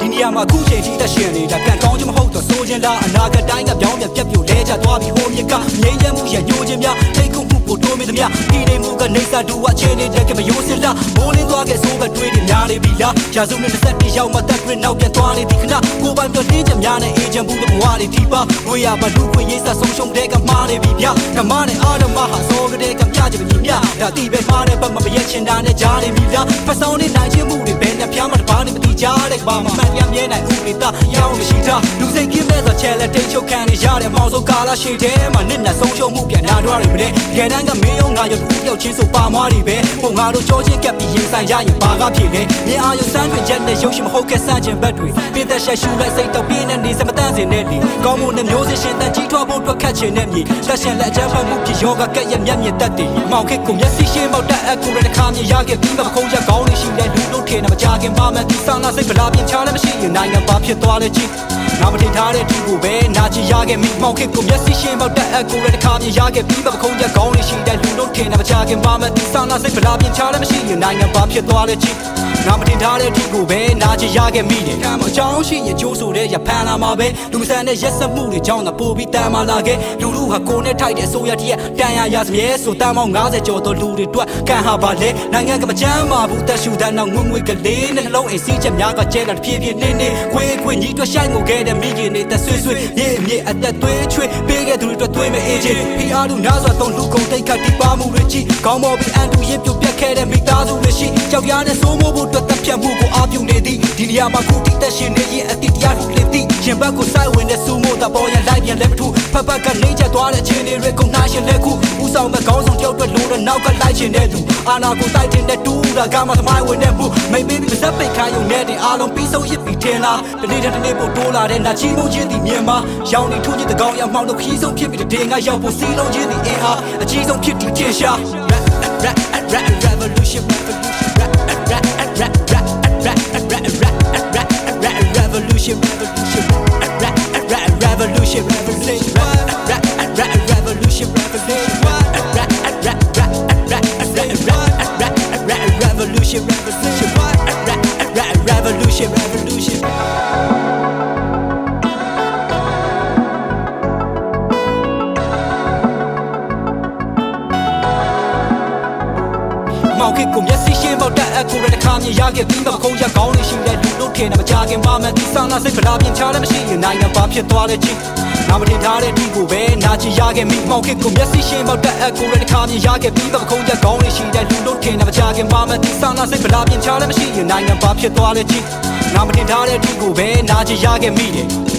ဒီနေရာမှာအခုချိန်ထိသက်ရှင်နေတာကံကောင်းခြင်းမဟုတ်တော့ဆိုခြင်းလားအနာဂတ်တိုင်းကပြောင်းပြန်ပြက်ပြိုလဲကျသွားပြီးဟိုမြစ်ကငြိမ်းချမ်းမှုရဲ့ညှို့ခြင်းများထိတ်ခုမှု ကိုတိုးမင်းသမျှဒီနေမှုကနေစာတူအချင်းနေတဲ့ကမယိုးစင်လားမိုးလင်းသွားခဲ့ဆိုပဲတွေးနေ များနေပြီလားရာစုနဲ့21ရောက်မှတက်ခွင့်နောက်ပြန်သွားနေပြီခဏကိုယ်ပိုင်ပြတင်းချက်များနဲ့အေဂျင့်ဘူးတဲ့ဘဝတွေဒီပါဝေးရပါလူခွင့်ရေးဆက်ဆုံးရှုံးတဲ့ကမားနေပြီဗျဓမ္မနဲ့အာဓမ္မဟာစောကတဲ့ကပြချင်ပြီမြဒါတိပဲမှားတဲ့ဘက်မှာမရက်ချင်တာနဲ့ကြားနေပြီလားဖဆောင်းနေနိုင်ခြင်းမှုတွေဘယ်နဲ့ဖျားမှတပါးနေမတိကြတဲ့ကဘာမှမှန်ပြန်မြဲနိုင်ဥပဒေသားရောင်းမရှိတာလူစိတ်ကင်းမဲ့ဆိုချဲလက်တိတ်ချုပ်ခံနေရတဲ့မောင်စုကာလာရှိတဲ့မှာနစ်နဲ့ဆုံးရှုံးမှုပြန်လာတော့ရပြီလေငယ်တန်းကမင်းရောငါရောတူပြောက်ချင်းဆိုပါမွားတွေပဲပုံငါတို့ကြောချင်းကပ်ပြီးရင်ဆိုင်ရရင်ဘာကဖြစ်လဲမြင်အာရုံစမ်းတွင်ချက်နဲ့ရုပ်ရှင်မဟုတ်ခဲ့စမ်းခြင်းဘက်တွေပြည့်သက်ရှက်ရှူလိုက်စိတ်တော့ပြင်းနေနေစမတန့်စင်တဲ့လေကောင်းမှုနဲ့မျိုးစရှင်တန်ကြီးထွားဖို့အတွက်ခတ်ချင်တဲ့မြေသက်ရှင်လက်အချမ်းဖတ်မှုဖြစ်ယောဂကက်ရဲ့မျက်မြင်တက်တည်မောင်ခစ်ကိုမျက်စိရှင်းမောက်တက်အကူရတဲ့ခါမြင်ရခဲ့ပြီးမခုံးချက်ကောင်းနေရှိတဲ့လူတို့ထေနဲ့မကြခင်ပါမယ်ဒီဆောင်လာစိတ်ဗလာပြင်ချလည်းမရှိရင်နိုင်ငံပါဖြစ်သွားလေကြီးငါမထင်ထားတဲ့သူကိုပဲနာချင်ရခဲ့မိမောင်ခစ်ကိုမျက်စိရှင်းမောက်တက်အကူရတဲ့ခါမြင်ရခဲ့ပြီးမခုံးချက်ကောင်းနေရှိတဲ့ လူတို့ထေနဲ့မကြခင်ပါမယ်ဒီဆောင်လာစိတ်ဗလာပြင်ချလည်းမရှိရင်နိုင်ငံပါဖြစ်သွားလေကြီးငါမတင်ထားတဲ့ဒီကိုပဲနာချင်ရခဲ့မိတယ်ကံမအကြောင်းရှိရင်ကြိုးဆိုတဲ့ရဖန်လာမှာပဲလူမဆန်တဲ့ရက်စက်မှုတွေကြောင့်သာပို့ပြီးတန်မာလာခဲ့လူလူဟာကိုယ်နဲ့ထိုက်တဲ့အစိုးရတည်းတန်ရရစမြဲဆိုတန်ပေါင်း90ကျော်သောလူတွေအတွက်ကန်ဟာပါလေနိုင်ငံကမချမ်းပါဘူးတက်ရှူတဲ့နောက်ငွေငွေကလေးနဲ့နှလုံးအိမ်စီးချက်များကကျဲလာတဖြည်းဖြည်းနေနေခွေးခွေးညီတွက်ဆိုင်ကိုခဲ့တဲ့မိခင်နေတဲ့ဆွေးဆွေးမြေမြေအသက်သွေးချွေးပေးခဲ့သူတွေအတွက်သွေးမအေးချင်ဖီအားလူနာဆိုတော့လူကုန်တိတ်ခတ်တီးပါမှုတွေကြည့်ကောင်းမော်ပြီးအန်တူရင်ပြုတ်ပြက်ခဲ့တဲ့မိသားစုတွေရှိကြောက်ရတဲ့စိုးမိုးဖို့အတွက်တပ်ဖြတ်မှုကိုအားပြုနေသည်ဒီနေရာမှာခုတိတက်ရှင်နေရင်အတိတရားထုလင်းသည်ရှင်ဘက်ကိုစိုက်ဝင်တဲ့စူမို့တပေါ်ရလိုက်ပြန်လက်မထူဖက်ဖက်ကနေချက်သွားတဲ့ချင်းတွေကုန်နှာရှင်လက်ခုဥဆောင်မဲ့ခေါင်းဆောင်တယောက်အတွက်လို့တော့နောက်ကလိုက်ချင်တဲ့သူအာနာကိုတိုက်တင်တဲ့တူတာကမှသမိုင်းဝင်တဲ့မှုမိတ်ပေးပြီးပါဇက်ပိတ်ခိုင်းုံနဲ့တင်အားလုံးပြီးဆုံးရစ်ပြီးထင်လားတနေ့တစ်နေ့ပို့တိုးလာတဲ့နာချီမှုချင်းဒီမြန်မာရောင်နေထူးချင်းတကောင်ရမှောင်တော့ခီးဆုံးဖြစ်ပြီးတဲ့ငါရောက်ဖို့စီလုံးချင်းဒီအင်အားအကြီးဆုံးဖြစ်ဒီထင်ရှား rap rap rap revolution. revolution မောင်ခစ်ကိုမျက်စိရှင်းပေါက်တက်အကူရတဲ့ခါမြင်ရခဲ့ပြီးမခုံးရကောင်းနေရှိတဲ့လူတို့ထင်တယ်မကြခင်ပါမယ်ဒီဆောင်လာစိတ်ဗလာပြင်ချလည်းမရှိရင်နိုင်ငံပါဖြစ်သွားတဲ့ချင်းနာမတင်ထားတဲ့ဒီကိုပဲနာချင်ရခဲ့မိမောင်ခစ်ကိုမျက်စိရှင်းပေါက်တက်အကူရတဲ့ခါမြင်ရခဲ့ပြီးမခုံးရကောင်းနေရှိတဲ့လူတို့ထင်တယ်မကြခင်ပါမယ်ဒီဆောင်လာစိတ်ဗလာပြင်ချလည်းမရှိရင်နိုင်ငံပါဖြစ်သွားတဲ့ချင်းနာမတင်ထားတဲ့ဒီကိုပဲနာချင်ရခဲ့မိတယ်